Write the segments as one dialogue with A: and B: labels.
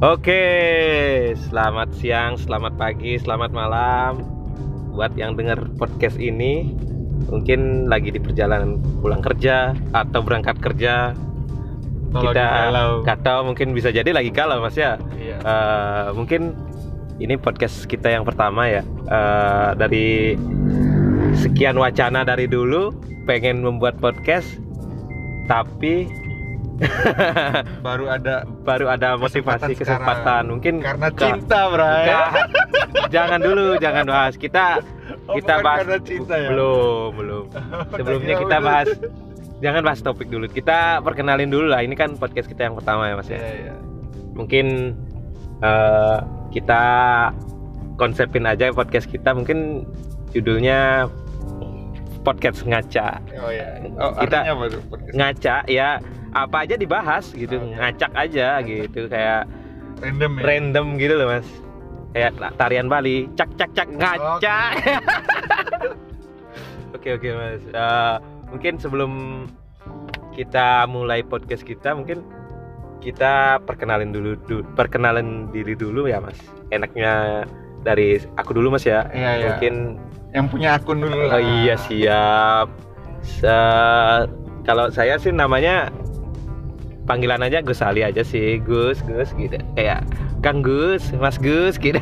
A: Oke, selamat siang, selamat pagi, selamat malam buat yang dengar podcast ini. Mungkin lagi di perjalanan pulang kerja atau berangkat kerja.
B: Kalau
A: kita
B: galau.
A: kata mungkin bisa jadi lagi galau mas ya.
B: Iya.
A: Eh, mungkin ini podcast kita yang pertama ya Eh, dari sekian wacana dari dulu pengen membuat podcast tapi
B: Baru ada
A: baru ada motivasi
B: Kesempatan
A: kesempatan,
B: sekarang.
A: mungkin
B: karena
A: Ka-
B: cinta, Bray.
A: Jangan dulu jangan bahas kita
B: Oh,
A: kita bahas
B: cinta ya?
A: belum belum sebelumnya kita bahas jangan bahas topik dulu kita perkenalin dulu lah ini kan podcast kita yang pertama ya mas ya
B: iya.
A: mungkin eh, kita konsepin aja podcast kita mungkin judulnya podcast ngaca
B: Oh iya. Oh,
A: Kita-
B: apa tuh? Podcast
A: ngaca ya apa aja dibahas gitu
B: iya.
A: ngacak aja gitu kayak
B: random ya.
A: random gitu loh mas kayak tarian Bali cak cak cak ngaca oke oke mas Eh, mungkin sebelum kita mulai podcast kita mungkin kita perkenalin dulu du- perkenalan diri dulu ya mas enaknya dari aku dulu mas ya
B: Iya, iya.
A: mungkin
B: Yang punya akun dulu lah.
A: oh iya siap Se- kalau saya sih namanya panggilan aja Gus Ali aja sih. Gus Gus gitu. Kayak Kang Gus Mas Gus gitu.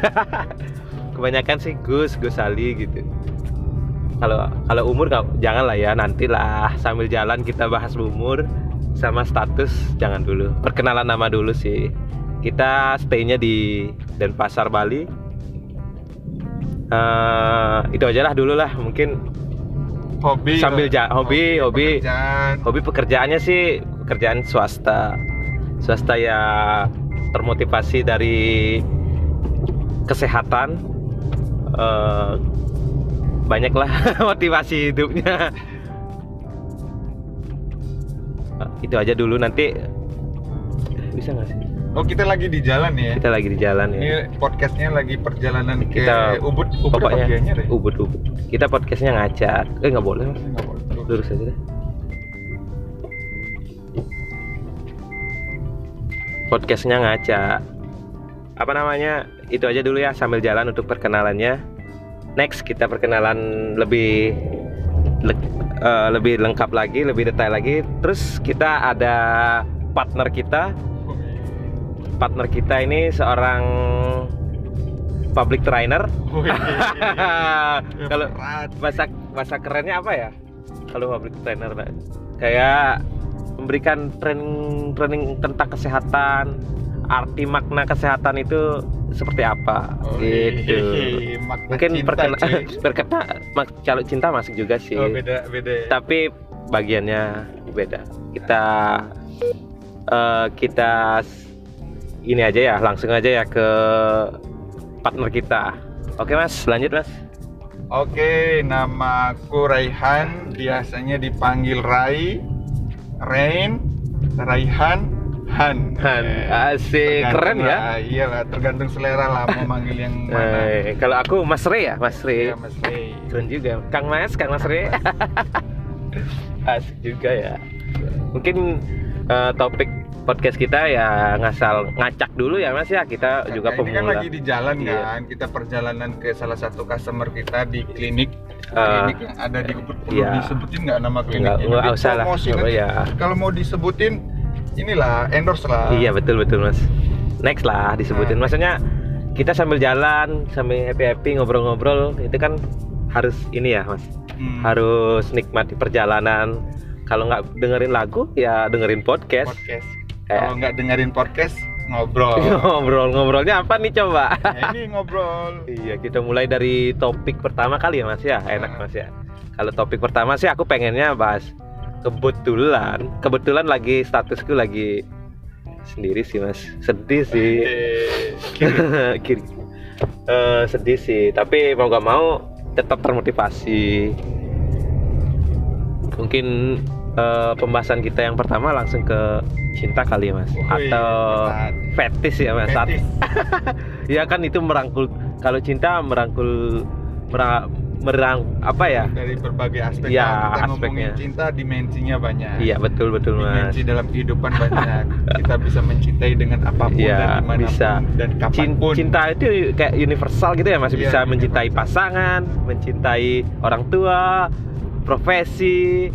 A: Kebanyakan sih Gus Gus Ali gitu. Kalau kalau umur nggak jangan lah ya nantilah. Sambil jalan kita bahas umur sama status jangan dulu. Perkenalan nama dulu sih. Kita stay-nya di Denpasar Bali. Eh, itu aja lah dulu lah mungkin.
B: Hobi.
A: Sambil ja- hobi, hobi.
B: pekerjaan.
A: hobi pekerjaannya sih pekerjaan swasta swasta ya termotivasi dari kesehatan Eh, banyak lah motivasi hidupnya Eh, itu aja dulu nanti bisa nggak sih
B: Oh, kita lagi di jalan ya.
A: kita lagi di jalan ya
B: Ini podcastnya lagi perjalanan ke
A: Kita-
B: Ubud. Ubud
A: pokoknya
B: ya?
A: ubud ubud kita podcastnya ngacak eh nggak boleh Mas.
B: Nggak boleh.
A: lurus aja deh podcastnya ngaca. Apa namanya? Itu aja dulu ya sambil jalan untuk perkenalannya. Next kita perkenalan lebih le- eh, lebih lengkap lagi lebih detail lagi. Terus kita ada partner kita. Partner kita ini seorang public trainer. Kalau bahasa bahasa kerennya apa ya? Kalau public trainer kayak memberikan training training tentang kesehatan arti makna kesehatan itu seperti apa?
B: Oh,
A: gitu.
B: iya. Makna
A: mungkin
B: cinta,
A: perkena perkena kalau cinta masuk juga sih.
B: Oh, beda beda.
A: tapi bagiannya beda. Kita eh, kita ini aja ya langsung aja ya ke partner kita. Oke mas lanjut mas.
B: Oke, namaku Raihan, biasanya dipanggil Rai, Rain, Raihan, Han.
A: Han,
B: Eh,
A: asik keren ya
B: lah, Iyalah, tergantung selera lah mau manggil yang mana.
A: Eh, kalau aku Mas Re ya, Mas Re.
B: Iya, Mas Ray.
A: Keren juga. Kang Mas, Kang Mas Re. Asik juga ya. Mungkin eh, topik podcast kita ya ngasal ngacak dulu ya Mas ya. Kita juga
B: Nah, ini kan
A: pemula.
B: lagi di jalan
A: Iya.
B: kan, kita perjalanan ke salah satu customer kita di klinik
A: Eh,
B: klinik yang ada di Ubud perlu
A: iya.
B: disebutin nggak nama kliniknya?
A: enggak
B: Nanti
A: usah lah. Oh,
B: nanti.
A: ya.
B: Kalau mau disebutin inilah endorse lah.
A: Iya betul betul Mas. Next lah disebutin.
B: Nah.
A: Maksudnya kita sambil jalan, sambil happy happy ngobrol-ngobrol itu kan harus ini ya Mas.
B: Hmm.
A: Harus nikmati perjalanan. Kalau nggak dengerin lagu ya dengerin podcast.
B: podcast. Kalau nggak dengerin podcast ngobrol.
A: Ngobrol-ngobrolnya apa nih coba?
B: Nah, ini ngobrol.
A: Iya, kita mulai dari topik pertama kali ya Mas ya. Enak
B: Nah.
A: Mas ya. Kalau topik pertama sih aku pengennya bahas kebetulan, kebetulan lagi statusku lagi sendiri sih Mas. Sedih sih. Kiri. Eh, sedih sih, tapi mau gak mau tetap termotivasi. Mungkin eh, pembahasan kita yang pertama langsung ke cinta kali ya Mas. Atau fetis ya Mas.
B: Fetis.
A: Ya kan itu merangkul kalau cinta merangkul mera- merang apa ya?
B: Dari berbagai aspek Kalau kita
A: aspeknya.
B: ngomongin cinta dimensinya banyak.
A: Iya betul betul mas.
B: Dimensi dalam kehidupan banyak. Kita bisa mencintai dengan apa pun
A: Iya,
B: dan di mana pun
A: bisa.
B: dan
A: kapan
B: pun.
A: cinta itu kayak universal gitu ya masih
B: Iya,
A: bisa mencintai pasangan mencintai orang tua profesi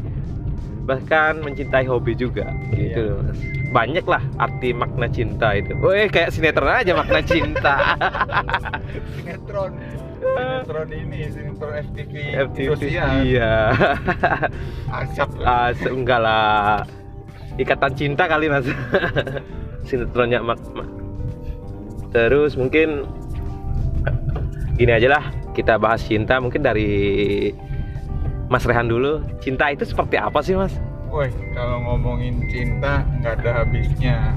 A: bahkan mencintai hobi juga gitu.
B: Iya.
A: banyak lah arti makna cinta itu. Woi kayak sinetron aja makna cinta.
B: Sinetron. Sinetron ini sinetron FTV,
A: FTV
B: Indosiar
A: iya.
B: Asap.
A: Ah, se- enggak lah. Ikatan cinta kali mas. Sinetronnya mak, mak- terus mungkin gini aja lah kita bahas cinta mungkin dari Mas Rehan dulu cinta itu seperti apa sih mas
B: Woi, kalau ngomongin cinta nggak ada habisnya.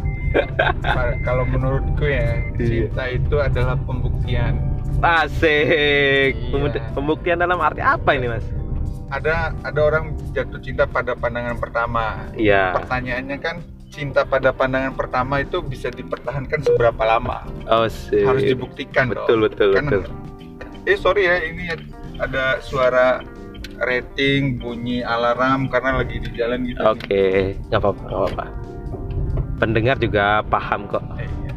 B: Kalau menurutku ya,
A: Iya.
B: cinta itu adalah pembuktian.
A: asik
B: Iya.
A: Pembukti- pembuktian dalam arti apa ini mas
B: Ada ada orang jatuh cinta pada pandangan pertama.
A: iya
B: Pertanyaannya kan, cinta pada pandangan pertama itu bisa dipertahankan seberapa lama?
A: oh sih
B: Harus dibuktikan
A: betul
B: dong.
A: betul
B: Kan-
A: betul
B: Eh sorry ya, ini ada suara rating, bunyi alarm karena lagi di jalan gitu.
A: oke nggak apa-apa nggak apa-apa pendengar juga paham kok
B: Eh, iya.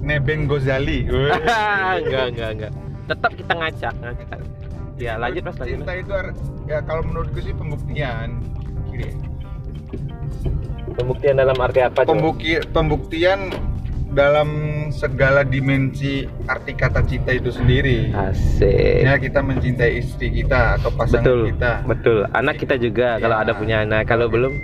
B: Nebeng Gozali.
A: Enggak enggak enggak tetap kita ngacak ngacak ya lanjut mas lanjut
B: cinta itu ya kalau menurutku sih pembuktian Kiri.
A: pembuktian dalam arti apa coba?
B: Pembuki, pembuktian dalam segala dimensi arti kata cinta itu sendiri.
A: Asik.
B: Ya kita mencintai istri kita atau pasangan
A: betul.
B: kita.
A: Betul. Anak kita juga kalau
B: Ya.
A: ada punya anak. Kalau belum?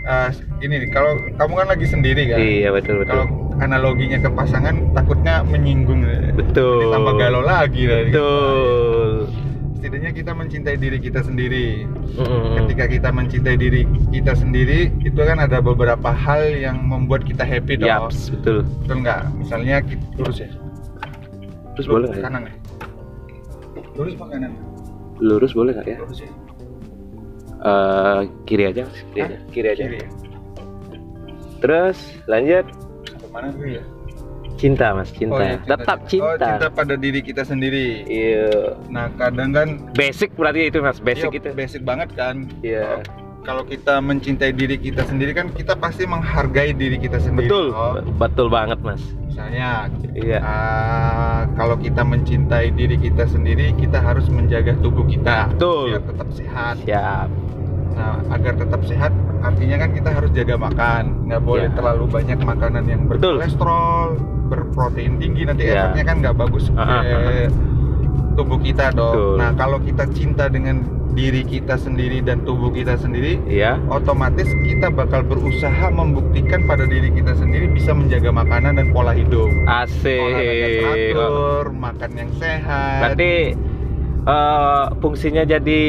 B: ah, ini kalau kamu kan lagi sendiri kan?
A: Iya betul betul.
B: Kalau analoginya ke pasangan takutnya menyinggung.
A: Betul.
B: Tambah galau lagi dari
A: betul
B: setidaknya kita mencintai diri kita sendiri.
A: Mm-mm.
B: ketika kita mencintai diri kita sendiri itu kan ada beberapa hal yang membuat kita happy dong
A: Yaps, betul.
B: Betul nggak? Misalnya kita lurus ya?
A: Terus
B: Lurus,
A: boleh nggak ya?
B: kanan ya? Lurus apa kanan?
A: Lurus boleh nggak ya?
B: Lurus ya.
A: Eh, kiri aja kiri
B: Hah?
A: aja. Kiri aja.
B: Kiri ya?
A: Terus lanjut.
B: Ke mana dulu ya
A: cinta mas cinta,
B: iya,
A: tetap
B: oh
A: cinta,
B: cinta pada diri kita sendiri.
A: Iya.
B: Nah kadang kan
A: basic berarti itu mas basic
B: iya,
A: itu.
B: basic banget kan.
A: Iya.
B: Kalau kita mencintai diri kita sendiri kan kita pasti menghargai diri kita sendiri
A: betul.
B: Oh,
A: betul banget mas.
B: Misalnya
A: iya.
B: ah, kalau kita mencintai diri kita sendiri kita harus menjaga tubuh kita.
A: Betul.
B: biar tetap sehat.
A: Siap.
B: Nah, agar tetap sehat, artinya kan kita harus jaga makan. Nggak boleh
A: Ya.
B: terlalu banyak makanan yang
A: Betul.
B: berkolesterol, berprotein tinggi. Nanti
A: Ya.
B: efeknya kan nggak bagus ke tubuh kita dong.
A: Betul.
B: Nah, kalau kita cinta dengan diri kita sendiri dan tubuh kita sendiri,
A: iya
B: otomatis kita bakal berusaha membuktikan pada diri kita sendiri bisa menjaga makanan dan pola hidup. Olahraga
A: asik
B: teratur, makan yang sehat.
A: berarti eh, fungsinya jadi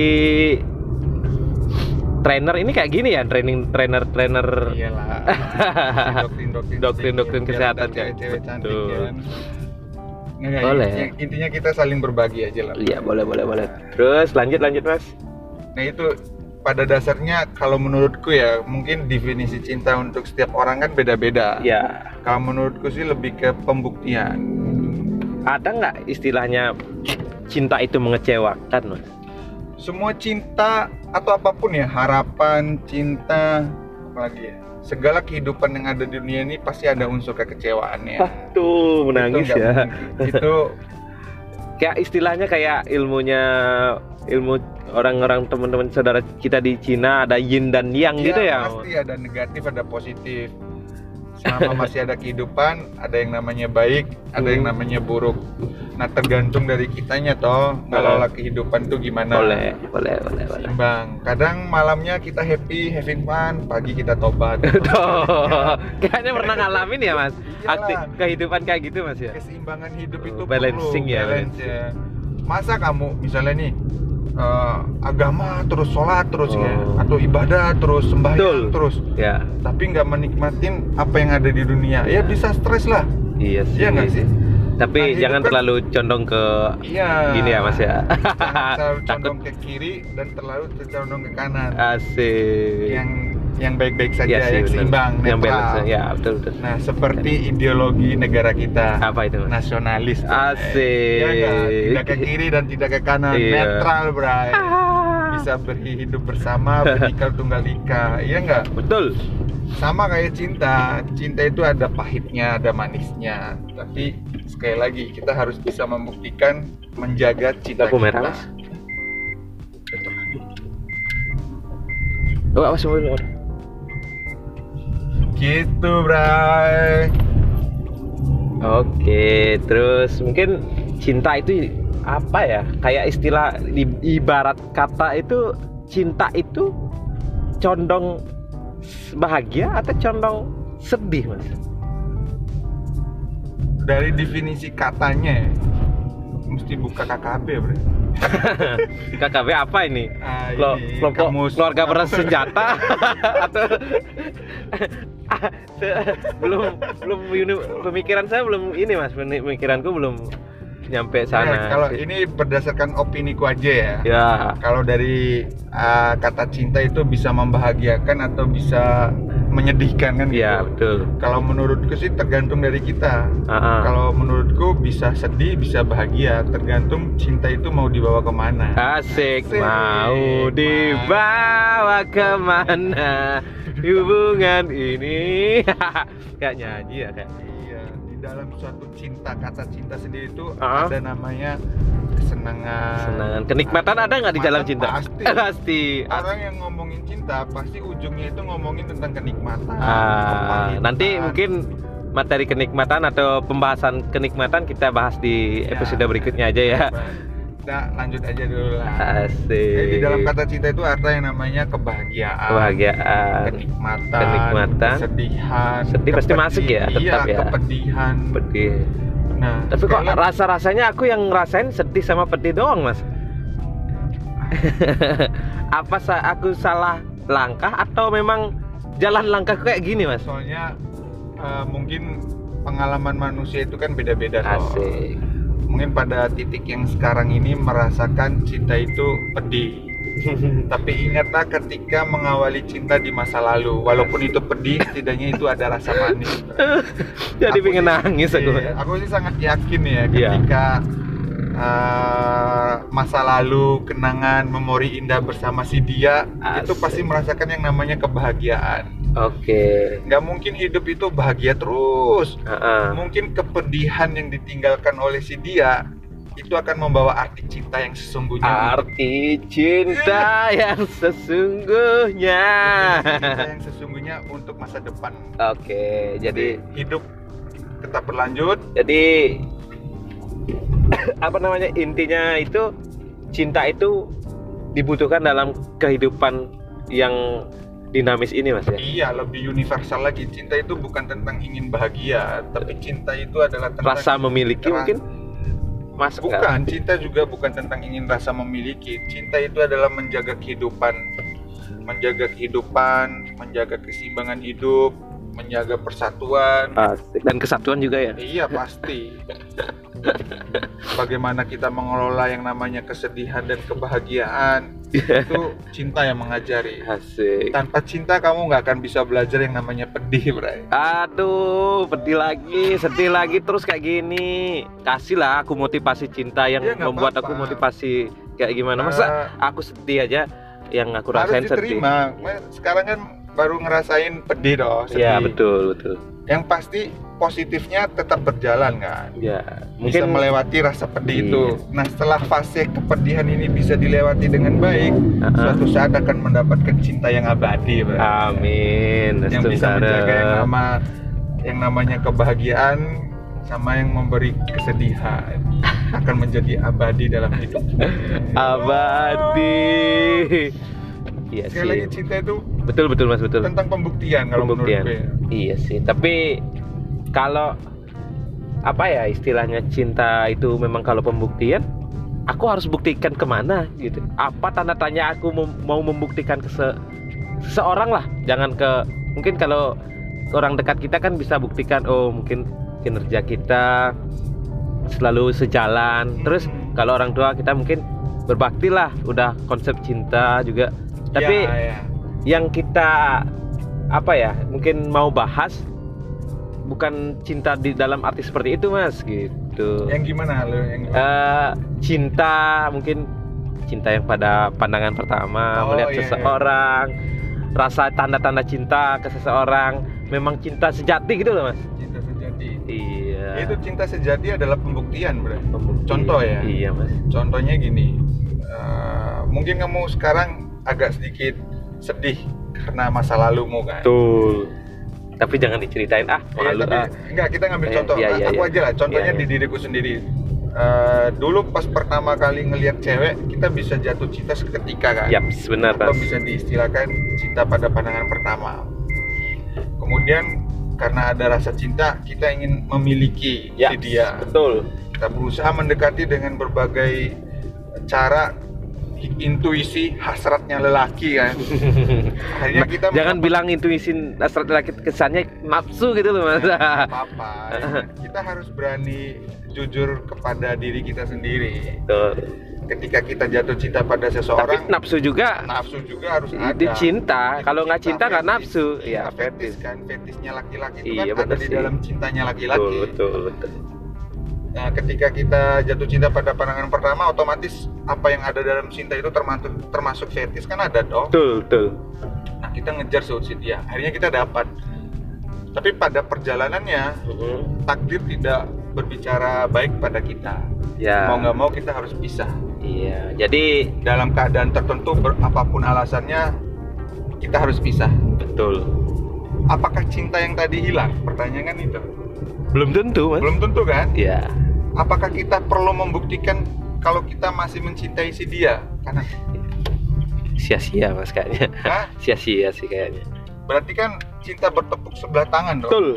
A: trainer ini kayak gini ya training trainer trainer
B: iyalah. doktrin-doktrin
A: Doktrin-doktrin
B: biar
A: kesehatan,
B: ada
A: kan?
B: cewek-cewek cantik
A: Betul.
B: kan. Nggak,
A: Boleh.
B: Intinya, intinya kita saling berbagi aja lah.
A: iya boleh boleh boleh terus lanjut lanjut mas
B: Nah itu pada dasarnya kalau menurutku ya mungkin definisi cinta untuk setiap orang kan beda-beda.
A: ya
B: Kalau menurutku sih lebih ke pembuktian.
A: ada nggak istilahnya cinta itu mengecewakan mas
B: Semua cinta atau apa pun ya harapan, cinta, apalagi ya segala kehidupan yang ada di dunia ini pasti ada unsur kekecewaannya.
A: tuh menangis
B: Itu
A: ya.
B: Itu
A: kayak istilahnya kayak ilmunya ilmu orang-orang teman-teman saudara kita di Cina ada yin dan yang gitu ya
B: Pasti ada negatif, ada positif. Selama masih ada kehidupan, ada yang namanya baik, ada yang
A: Hmm.
B: namanya buruk. Nah, tergantung dari kitanya toh ngelola kehidupan tuh gimana.
A: boleh boleh boleh boleh
B: Seimbang. Kadang malamnya kita happy, having fun, pagi kita tobat.
A: Kayaknya pernah ngalamin ya mas aktif kehidupan kayak gitu mas ya
B: Keseimbangan hidup itu
A: balancing
B: perlu,
A: ya,
B: balance ya. Masa kamu misalnya nih eh, agama terus sholat terus ya
A: Oh.
B: atau ibadah terus
A: Betul.
B: sembahyang terus.
A: Ya.
B: Tapi nggak menikmatin apa yang ada di dunia. Ya bisa stres lah.
A: Iya sih.
B: Nggak sih?
A: Tapi
B: Nah,
A: jangan
B: kan-
A: terlalu condong ke
B: iya.
A: gini ya mas ya.
B: Terlalu
A: takut.
B: condong ke kiri dan terlalu condong ke kanan.
A: Asik.
B: Yang yang baik-baik saja,
A: Iya sih,
B: yang
A: betul.
B: seimbang,
A: yang
B: netral.
A: balance ya betul betul
B: Nah, seperti ideologi negara kita.
A: apa itu mas
B: Nasionalis.
A: Asik.
B: Iya nggak? Tidak ke kiri dan tidak ke kanan,
A: Iya.
B: netral, Bray. Bisa berhidup bersama, bernikah tunggal ika. Iya nggak?
A: betul
B: Sama kayak cinta. Cinta itu ada pahitnya, ada manisnya. Tapi sekali lagi kita harus bisa membuktikan menjaga cinta
A: Lampu
B: kita.
A: merah, Mas. oh awas mobil
B: Gitu, Bray.
A: Oke, terus mungkin cinta itu apa ya? Kayak istilah ibarat kata itu cinta itu condong bahagia atau condong sedih, Mas?
B: Dari definisi katanya mesti buka KKB, Bray.
A: KKB apa ini?
B: Ah,
A: Kelo-
B: ini
A: kelompok
B: kamus-
A: keluarga bersenjata atau belum belum pemikiran saya belum ini mas pemikiranku belum nyampe
B: Ya,
A: sana
B: kalau
A: sih.
B: ini berdasarkan opiniku aja ya.
A: ya
B: Kalau dari uh, kata cinta itu bisa membahagiakan atau bisa menyedihkan kan gitu.
A: ya betul
B: Kalau menurutku sih tergantung dari kita.
A: Ah, ah.
B: Kalau menurutku bisa sedih, bisa bahagia, tergantung cinta itu mau dibawa ke mana.
A: asik
B: Asik.
A: mau dibawa ke mana hubungan ini kayak nyanyi ya kayak
B: Iya, di dalam suatu cinta kata cinta sendiri itu
A: Ah.
B: ada namanya kesenangan.
A: senangan kenikmatan ada nggak di dalam cinta
B: Pasti.
A: pasti
B: Orang yang ngomongin cinta pasti ujungnya itu ngomongin tentang kenikmatan.
A: Ah, nanti mungkin materi kenikmatan atau pembahasan kenikmatan kita bahas di
B: Ya.
A: episode berikutnya aja ya.
B: Kita lanjut aja dulu lah.
A: Asik.
B: Jadi di dalam kata cinta itu ada yang namanya kebahagiaan,
A: kebahagiaan,
B: kenikmatan,
A: Kenikmatan.
B: kesedihan,
A: Sedih pasti masuk ya, tetap
B: iya,
A: ya.
B: kepedihan.
A: pedih.
B: Nah,
A: Tapi kok
B: lagi-
A: rasa-rasanya aku yang ngerasain sedih sama pedih doang, Mas. Apa sa aku salah langkah atau memang jalan langkah kayak gini, Mas?
B: soalnya eh, mungkin pengalaman manusia itu kan beda-beda.
A: Asik.
B: Mungkin pada titik yang sekarang ini merasakan cinta itu pedih. Tapi ingatlah ketika mengawali cinta di masa lalu, walaupun itu pedih, setidaknya itu ada rasa manis.
A: Jadi
B: Aku
A: pengen
B: sih-
A: nangis aku.
B: Iya, aku sih sangat yakin ya
A: Iya.
B: ketika uh, masa lalu, kenangan, memori indah bersama si dia itu
A: Asik.
B: pasti merasakan yang namanya kebahagiaan.
A: Oke.
B: Nggak mungkin hidup itu bahagia terus.
A: Heeh.
B: Mungkin kepedihan yang ditinggalkan oleh si dia itu akan membawa arti cinta yang sesungguhnya.
A: Arti cinta yang sesungguhnya.
B: cinta yang sesungguhnya untuk masa depan.
A: Oke, jadi
B: hidup tetap berlanjut.
A: jadi apa namanya intinya itu cinta itu dibutuhkan dalam kehidupan yang dinamis ini mas ya.
B: Iya, lebih universal lagi. Cinta itu bukan tentang ingin bahagia, tapi cinta itu adalah tentang
A: Rasa memiliki mungkin mas?
B: Bukan, cinta juga bukan tentang ingin rasa memiliki. Cinta itu adalah menjaga kehidupan, menjaga kehidupan, menjaga keseimbangan hidup, menjaga persatuan.
A: Asik. dan kesatuan juga ya.
B: Iya pasti. Bagaimana kita mengelola yang namanya kesedihan dan kebahagiaan itu cinta yang mengajari.
A: Asik.
B: Tanpa cinta kamu nggak akan bisa belajar yang namanya pedih, Bray.
A: Aduh, pedih lagi, sedih lagi terus kayak gini. Kasihlah aku motivasi cinta yang
B: Ya,
A: membuat
B: apa-apa.
A: aku motivasi kayak gimana. Masa
B: Ah,
A: aku sedih aja yang aku
B: harus
A: rasain sedih.
B: diterima. Sekarang kan baru ngerasain pedih dong, sedih.
A: Ya betul betul.
B: Yang pasti positifnya tetap berjalan kan.
A: Ya
B: Bisa
A: mungkin
B: melewati rasa pedih
A: Iya.
B: itu. Nah, setelah fase kepedihan ini bisa dilewati dengan baik,
A: Uh-uh.
B: suatu saat akan mendapatkan cinta yang abadi, Bray.
A: Amin.
B: yang bisa menjaga yang nama yang namanya kebahagiaan sama yang memberi kesedihan akan menjadi abadi dalam hidup.
A: abadi. Iya
B: Sekali lagi
A: sih.
B: cinta itu
A: Betul betul mas betul.
B: tentang pembuktian kalau
A: Pembuktian.
B: menurut gue.
A: Iya sih. Tapi kalau apa ya istilahnya cinta itu memang kalau pembuktian, aku harus buktikan ke mana gitu. Apa tanda tanya aku mau membuktikan ke se- seseorang lah. Jangan ke mungkin kalau orang dekat kita kan bisa buktikan oh mungkin kinerja kita selalu sejalan. Terus kalau orang tua kita mungkin berbakti lah udah konsep cinta juga. Tapi
B: Ya, ya.
A: yang kita apa ya mungkin mau bahas bukan cinta di dalam arti seperti itu mas gitu
B: Yang gimana lo? Yang gimana?
A: Eh, cinta mungkin cinta yang pada pandangan pertama
B: Oh,
A: melihat
B: iya, iya.
A: seseorang rasa tanda-tanda cinta ke seseorang memang cinta sejati gitu loh mas
B: cinta sejati.
A: iya
B: Itu cinta sejati adalah pembuktian, bro.
A: Pembuktian.
B: Contoh ya.
A: iya mas
B: Contohnya gini, eh, mungkin kamu sekarang agak sedikit sedih karena masa lalumu kan.
A: betul tapi jangan diceritain ah
B: Iya,
A: malu
B: tapi
A: ah.
B: enggak kita ngambil
A: Eh,
B: contoh.
A: iya, iya,
B: aku
A: iya.
B: aja lah. Contohnya
A: Iya,
B: di
A: iya.
B: diriku sendiri. Eh, dulu pas pertama kali ngelihat cewek, kita bisa jatuh cinta seketika kan.
A: Yap, benar
B: Atau bisa diistilahkan cinta pada pandangan pertama. Kemudian karena ada rasa cinta, kita ingin memiliki
A: ya
B: si dia.
A: betul
B: Kita berusaha mendekati dengan berbagai cara intuisi hasratnya lelaki kan. Akhirnya kita
A: jangan bilang intuisi hasrat laki kesannya nafsu gitu loh mas
B: apa-apa. Kita harus berani jujur kepada diri kita sendiri.
A: Betul.
B: Ketika kita jatuh cinta pada
A: tapi
B: seseorang,
A: nafsu juga
B: nafsu juga harus ada.
A: itu cinta kalau nggak cinta nggak nafsu
B: Iya,
A: ya
B: fetis kan, fetisnya laki-laki itu
A: Iya,
B: kan ada di dalam cintanya
A: betul
B: laki-laki.
A: betul betul
B: Nah, ketika kita jatuh cinta pada pandangan pertama, otomatis apa yang ada dalam cinta itu termasuk termasuk fetis kan ada dong.
A: betul betul
B: Nah, kita ngejar si dia. Akhirnya kita dapat. Tapi pada perjalanannya takdir tidak berbicara baik pada kita.
A: ya
B: Mau nggak mau kita harus pisah.
A: iya jadi
B: Dalam keadaan tertentu, ber- apa pun alasannya, kita harus pisah.
A: betul
B: Apakah cinta yang tadi hilang? Pertanyaan itu.
A: Belum tentu mas
B: Belum tentu kan?
A: ya
B: Apakah kita perlu membuktikan kalau kita masih mencintai si dia? Karena
A: sia-sia mas kayaknya
B: Hah?
A: sia-sia sih kayaknya
B: berarti kan cinta bertepuk sebelah tangan dong.
A: betul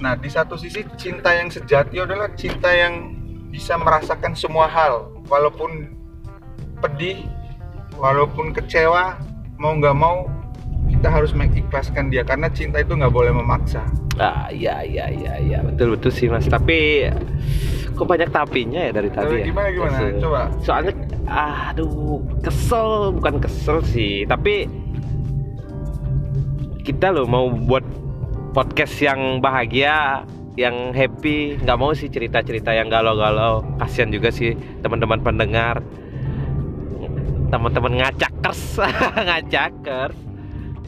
B: Nah, di satu sisi cinta yang sejati adalah cinta yang bisa merasakan semua hal, walaupun pedih, walaupun kecewa, mau nggak mau kita harus mengikhlaskan dia karena cinta itu nggak boleh memaksa.
A: ah iya iya iya iya. Betul betul sih mas. Tapi kok banyak tapinya ya dari tadi
B: Tapi
A: ya?
B: gimana gimana?
A: Se-
B: Coba.
A: soalnya aduh kesel. Bukan kesel sih tapi kita loh mau buat podcast yang bahagia yang happy. Nggak mau sih cerita-cerita yang galau-galau. Kasihan juga sih teman-teman pendengar. Teman-teman ngacakers ngacakers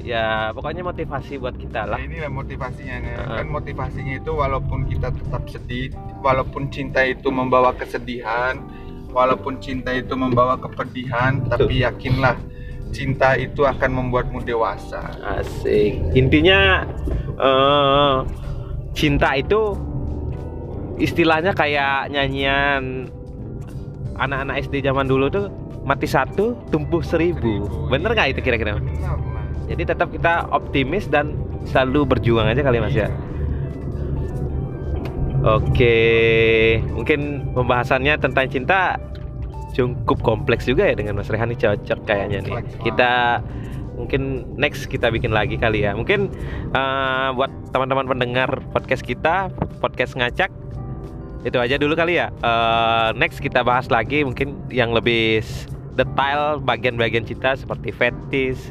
A: ya pokoknya motivasi buat kita
B: Nah,
A: lah
B: inilah motivasinya nih.
A: Heeh.
B: kan motivasinya itu walaupun kita tetap sedih, walaupun cinta itu membawa kesedihan, walaupun cinta itu membawa kepedihan, tapi yakinlah cinta itu akan membuatmu dewasa.
A: Asik. Intinya eh, cinta itu istilahnya kayak nyanyian anak-anak SD zaman dulu tuh mati satu tumbuh seribu.
B: Seribu,
A: Bener nggak
B: iya.
A: itu kira-kira?
B: Benar lah.
A: Jadi tetap kita optimis dan selalu berjuang aja kali mas ya. Oke, mungkin pembahasannya tentang cinta cukup kompleks juga ya dengan Mas Rehani cocok kayaknya nih. Kita mungkin next kita bikin lagi kali ya. Mungkin eh, buat teman-teman pendengar podcast kita, podcast ngacak itu aja dulu kali ya. Eh, next kita bahas lagi mungkin yang lebih detail bagian-bagian cinta seperti fetis.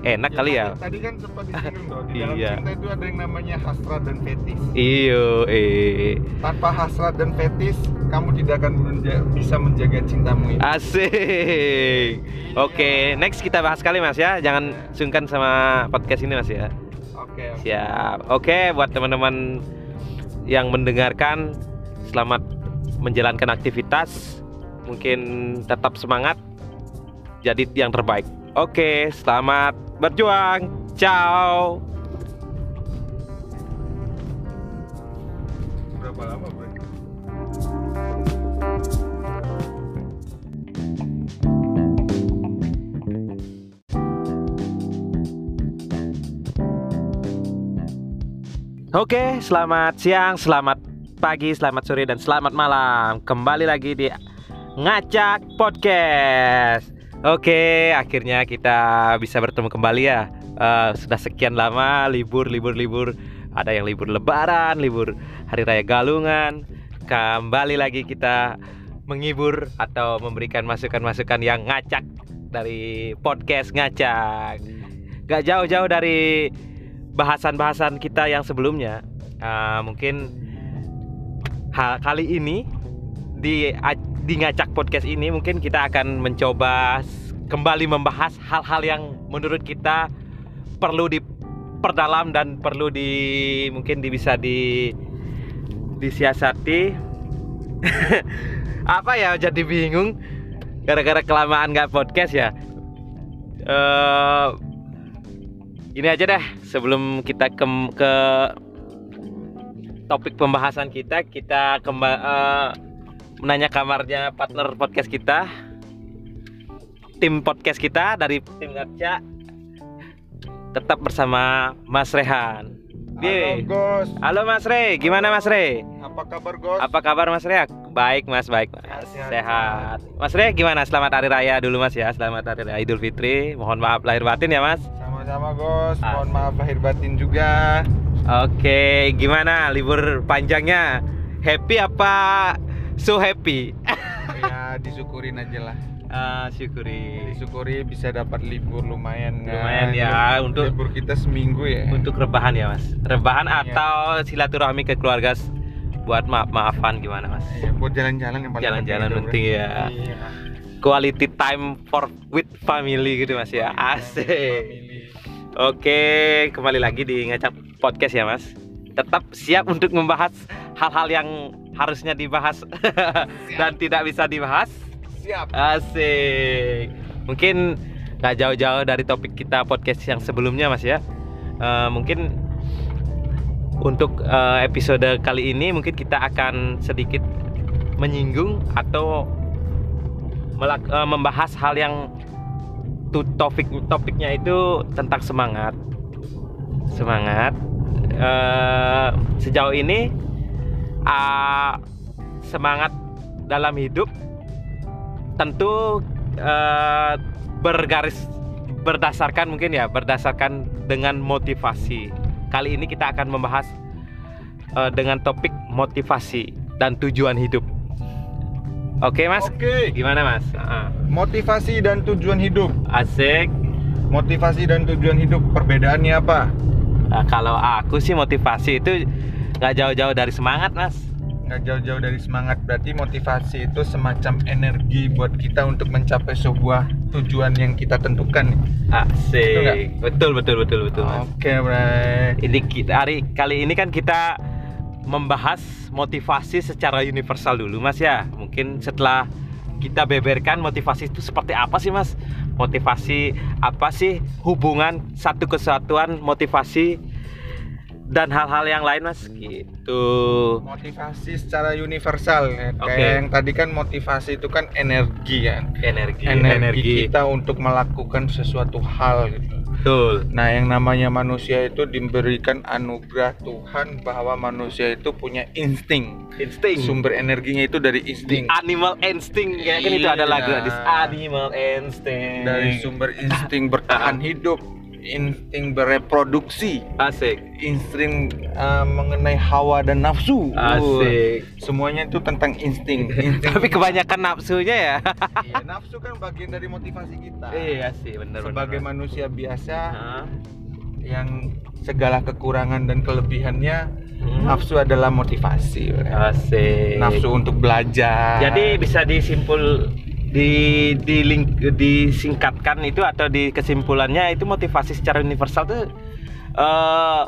A: Enak kali ya.
B: Tadi, kan sempat disinggung tuh, di dalam
A: Iya.
B: cinta itu ada yang namanya hasrat dan fetis.
A: Iyo, eh.
B: Tanpa hasrat dan fetis, kamu tidak akan menja- bisa menjaga cintamu itu.
A: Asik. Oke, next kita bahas kali Mas ya. Jangan sungkan sama podcast ini Mas ya.
B: Oke.
A: Siap. Oke, buat teman-teman yang mendengarkan selamat menjalankan aktivitas. Mungkin tetap semangat. Jadi yang terbaik. Oke, selamat berjuang. Ciao.
B: Berapa lama, Bro?
A: Oke, selamat siang, selamat pagi, selamat sore, dan selamat malam. Kembali lagi di Ngacak Podcast. Oke, akhirnya kita bisa bertemu kembali ya. Eh, sudah sekian lama libur, libur, libur. Ada yang libur Lebaran, libur Hari Raya Galungan. Kembali lagi kita menghibur atau memberikan masukan-masukan yang ngacak dari podcast ngacak. gak jauh-jauh dari bahasan-bahasan kita yang sebelumnya. Uh, mungkin hal kali ini di di ngacak podcast ini mungkin kita akan mencoba kembali membahas hal-hal yang menurut kita perlu diperdalam dan perlu di mungkin di, bisa di disiasati. Apa ya jadi bingung gara-gara kelamaan nggak podcast ya? Eh ini aja deh sebelum kita ke ke topik pembahasan kita kita kembali menanya kamarnya partner podcast kita tim podcast kita dari tim Ngaca tetap bersama Mas Rehan
B: Halo. Gus,
A: Halo Mas Re, gimana Mas Re?
B: apa kabar Gus?
A: Apa kabar Mas Re? Baik Mas, baik Mas.
B: Sehat,
A: Sehat. Mas Re gimana? Selamat Hari Raya dulu Mas ya. Selamat Hari Raya Idul Fitri. Mohon maaf lahir batin ya Mas.
B: Sama-sama Gus, mohon
A: Asik.
B: maaf lahir batin juga.
A: Oke, gimana libur panjangnya? Happy apa so happy?
B: ya disyukurin aja lah.
A: Ah, syukuri.
B: Disyukuri bisa dapat libur lumayan kan.
A: Lumayan ya, untuk-
B: libur kita seminggu ya.
A: Untuk rebahan ya Mas. Rebahan
B: Iya.
A: atau silaturahmi ke keluarga buat maaf-maafan gimana Mas?
B: Iya, buat jalan-jalan yang paling
A: Jalan-jalan penting ya.
B: Iya.
A: Quality time for with family gitu Mas ya. Asik.
B: Family.
A: Oke, kembali lagi di ngacak podcast ya Mas. Tetap siap untuk membahas hal-hal yang harusnya dibahas dan tidak bisa dibahas.
B: Siap.
A: Asik. Mungkin nggak jauh-jauh dari topik kita podcast yang sebelumnya Mas ya. Eh, mungkin untuk eh, episode kali ini mungkin kita akan sedikit menyinggung atau melak- eh, membahas hal yang tu topik topiknya itu tentang semangat semangat Eh, sejauh ini ah, semangat dalam hidup. Tentu eh, bergaris berdasarkan mungkin ya berdasarkan dengan motivasi. Kali ini kita akan membahas eh, dengan topik motivasi dan tujuan hidup. Oke mas?
B: Oke.
A: gimana mas? Ah,
B: Motivasi dan tujuan hidup.
A: asik.
B: Motivasi dan tujuan hidup perbedaannya apa?
A: Nah, kalau aku sih motivasi itu nggak jauh-jauh dari semangat mas.
B: Nggak jauh-jauh dari semangat. Berarti motivasi itu semacam energi buat kita untuk mencapai sebuah tujuan yang kita tentukan.
A: Asik. Betul betul betul betul
B: oke bre
A: ini kita hari kali ini kan kita membahas motivasi secara universal dulu mas ya. Mungkin setelah kita beberkan motivasi itu seperti apa sih mas? Motivasi apa sih? Hubungan satu kesatuan motivasi dan hal-hal yang lain mas? Gitu.
B: Motivasi secara universal ya.
A: Oke.
B: kayak yang tadi kan motivasi itu kan energi kan
A: energi.
B: Energi, kita untuk melakukan sesuatu hal gitu.
A: Betul.
B: Nah yang namanya manusia itu diberikan anugerah Tuhan bahwa manusia itu punya insting.
A: Insting.
B: Sumber energinya itu dari insting.
A: animal instinct ya kan itu ada lagu
B: Iya.
A: this animal instinct.
B: Dari sumber insting bertahan hidup, insting bereproduksi,
A: asik
B: insting uh, mengenai hawa dan nafsu.
A: asik
B: Uh, semuanya itu tentang insting. insting
A: tapi kebanyakan nafsunya ya
B: iya, nafsu kan bagian dari motivasi kita.
A: iya sih bener
B: Sebagai manusia biasa
A: Hah?
B: yang segala kekurangan dan kelebihannya,
A: Hmm.
B: nafsu adalah motivasi.
A: asik
B: Nafsu untuk belajar.
A: jadi bisa disimpul di di link disingkatkan itu atau di kesimpulannya itu motivasi secara universal tuh eh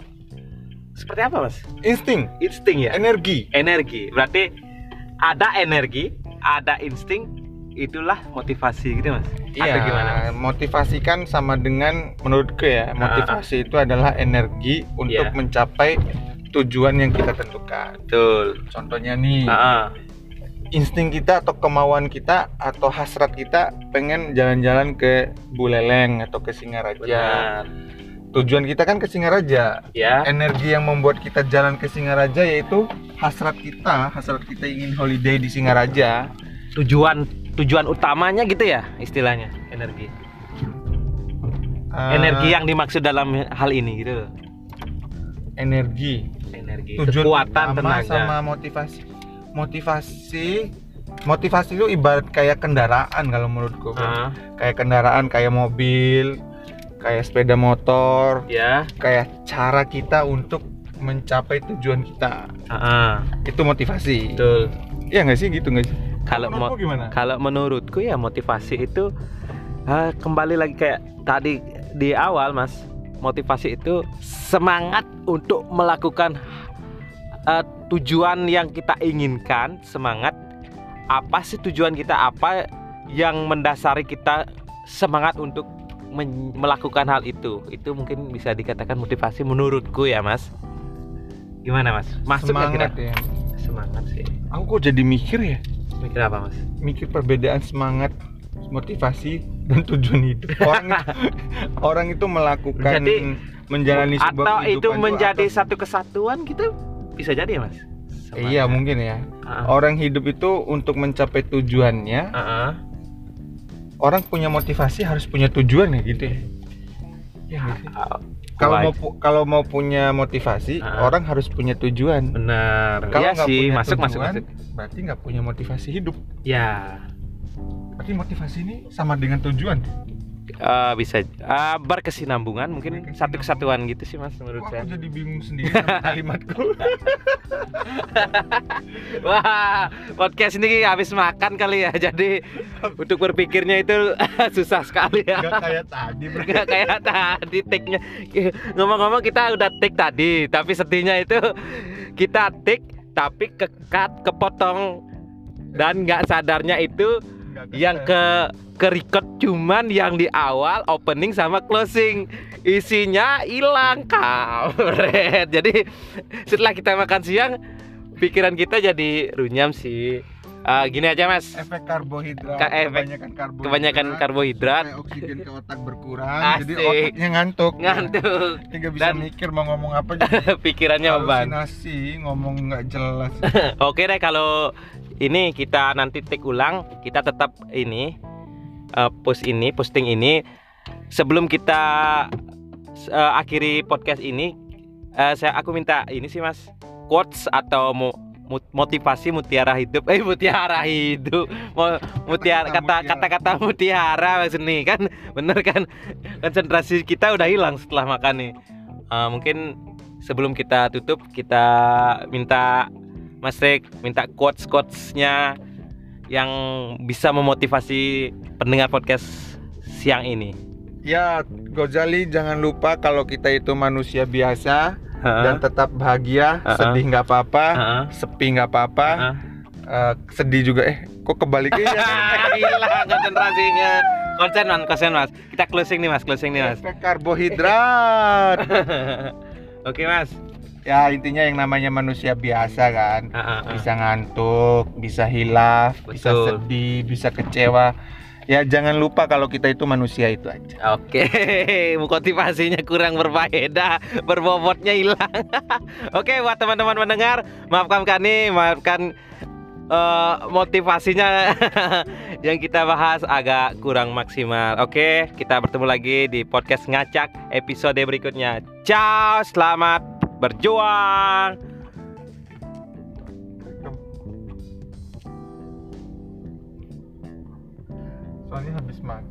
A: seperti apa mas
B: insting,
A: insting ya
B: energi.
A: energi berarti ada energi ada insting itulah motivasi gitu mas atau
B: Iya,
A: gimana mas?
B: motivasi kan sama dengan menurutku ya, motivasi itu adalah energi untuk
A: Iya.
B: mencapai tujuan yang kita tentukan.
A: betul
B: Contohnya nih,
A: Ah,
B: insting kita atau kemauan kita atau hasrat kita pengen jalan-jalan ke Buleleng atau ke Singaraja.
A: benar
B: Tujuan kita kan ke Singaraja.
A: ya
B: Energi yang membuat kita jalan ke Singaraja yaitu hasrat kita, hasrat kita ingin holiday di Singaraja.
A: tujuan tujuan utamanya gitu ya istilahnya energi
B: Eh,
A: energi yang dimaksud dalam hal ini gitu
B: energi
A: energi
B: tujuan
A: kekuatan tenaga
B: sama motivasi motivasi motivasi itu ibarat kayak kendaraan kalau menurutku
A: Ah,
B: kayak kendaraan kayak mobil kayak sepeda motor,
A: Ya.
B: kayak cara kita untuk mencapai tujuan kita.
A: Ah,
B: Itu motivasi.
A: betul.
B: Iya nggak sih gitu nggak sih?
A: Kalau
B: gimana?
A: kalau menurutku ya motivasi itu ah, kembali lagi kayak tadi di awal mas motivasi itu semangat untuk melakukan ah, tujuan yang kita inginkan semangat apa sih tujuan kita? Apa yang mendasari kita semangat untuk men- melakukan hal itu? Itu mungkin bisa dikatakan motivasi menurutku ya mas. Gimana mas? Masuk
B: semangat
A: kira
B: ya.
A: semangat sih.
B: Aku kok jadi mikir ya,
A: mikir apa mas?
B: Mikir perbedaan semangat, motivasi dan tujuan hidup. Orang orang itu melakukan
A: Jadi,
B: menjalani sebuah
A: atau itu menjadi
B: atas-
A: satu kesatuan gitu bisa jadi ya mas
B: Iya mungkin ya.
A: Ah,
B: Orang hidup itu untuk mencapai tujuannya,
A: ah.
B: orang punya motivasi harus punya tujuan ya gitu ya.
A: Ah,
B: Kalau mau kalau mau punya motivasi,
A: Ah.
B: orang harus punya tujuan.
A: benar
B: Kalau
A: iya
B: nggak
A: sih
B: punya
A: masuk masuk
B: tujuan,
A: masuk
B: Berarti nggak punya motivasi hidup.
A: ya
B: Berarti motivasi ini sama dengan tujuan.
A: Eh, bisa eh, berkesinambungan mungkin
B: Berkesinambungan.
A: satu kesatuan gitu sih mas menurut
B: Kok
A: saya
B: aku jadi bingung sendiri sama kalimatku.
A: wah podcast ini habis makan kali ya jadi untuk berpikirnya itu susah sekali ya
B: Gak kayak tadi bro.
A: nggak kayak tadi take-nya ngomong-ngomong kita udah take tadi tapi sedihnya itu kita take tapi kekat kepotong dan nggak sadarnya itu yang ke ke record cuman yang di awal opening sama closing. Isinya hilang kampret. Jadi setelah kita makan siang pikiran kita jadi runyam sih. Ah, gini aja mas.
B: Efek karbohidrat,
A: Ka- efek-
B: kebanyakan karbohidrat,
A: kebanyakan karbohidrat.
B: oksigen ke otak berkurang, jadi
A: Asik.
B: otaknya ngantuk.
A: ngantuk.
B: Ya, nggak bisa
A: Dan-
B: mikir mau ngomong apa jadi
A: pikirannya beban
B: halusinasi, ngomong nggak jelas.
A: Oke deh kalau ini kita nanti take ulang, kita tetap ini eh, post ini, posting ini sebelum kita eh, akhiri podcast ini eh, saya aku minta ini sih Mas quotes atau mut- motivasi mutiara hidup. Eh mutiara hidup. Mutiara
B: Kata-kata
A: kata kata-kata mutiara Mas nih kan. Bener kan? Konsentrasi kita udah hilang setelah makan nih. Eh, mungkin sebelum kita tutup kita minta Mas Rick minta quotes quotesnya yang bisa memotivasi pendengar podcast siang ini.
B: Ya, Gozali jangan lupa kalau kita itu manusia biasa dan
A: Heeh.
B: tetap bahagia,
A: Uh-uh.
B: sedih nggak apa-apa,
A: Heeh.
B: sepi nggak apa-apa,
A: Heeh.
B: eh, sedih juga eh kok kebaliknya ya?
A: Hilang konsentrasinya. Konsen mas, konsen mas. Kita closing nih mas, closing nih mas.
B: Efek karbohidrat.
A: Oke mas.
B: Ya intinya yang namanya manusia biasa kan,
A: Ah, ah, ah.
B: bisa ngantuk, bisa hilaf, bisa
A: Betul.
B: sedih, bisa kecewa. Ya jangan lupa kalau kita itu manusia itu aja.
A: Oke, motivasinya kurang berfaedah, berbobotnya hilang. Oke, buat teman-teman mendengar, maafkan kami, maafkan eh, motivasinya yang kita bahas agak kurang maksimal. Oke, kita bertemu lagi di podcast ngacak episode berikutnya. Ciao, selamat berjuang.
B: Soalnya habis makan.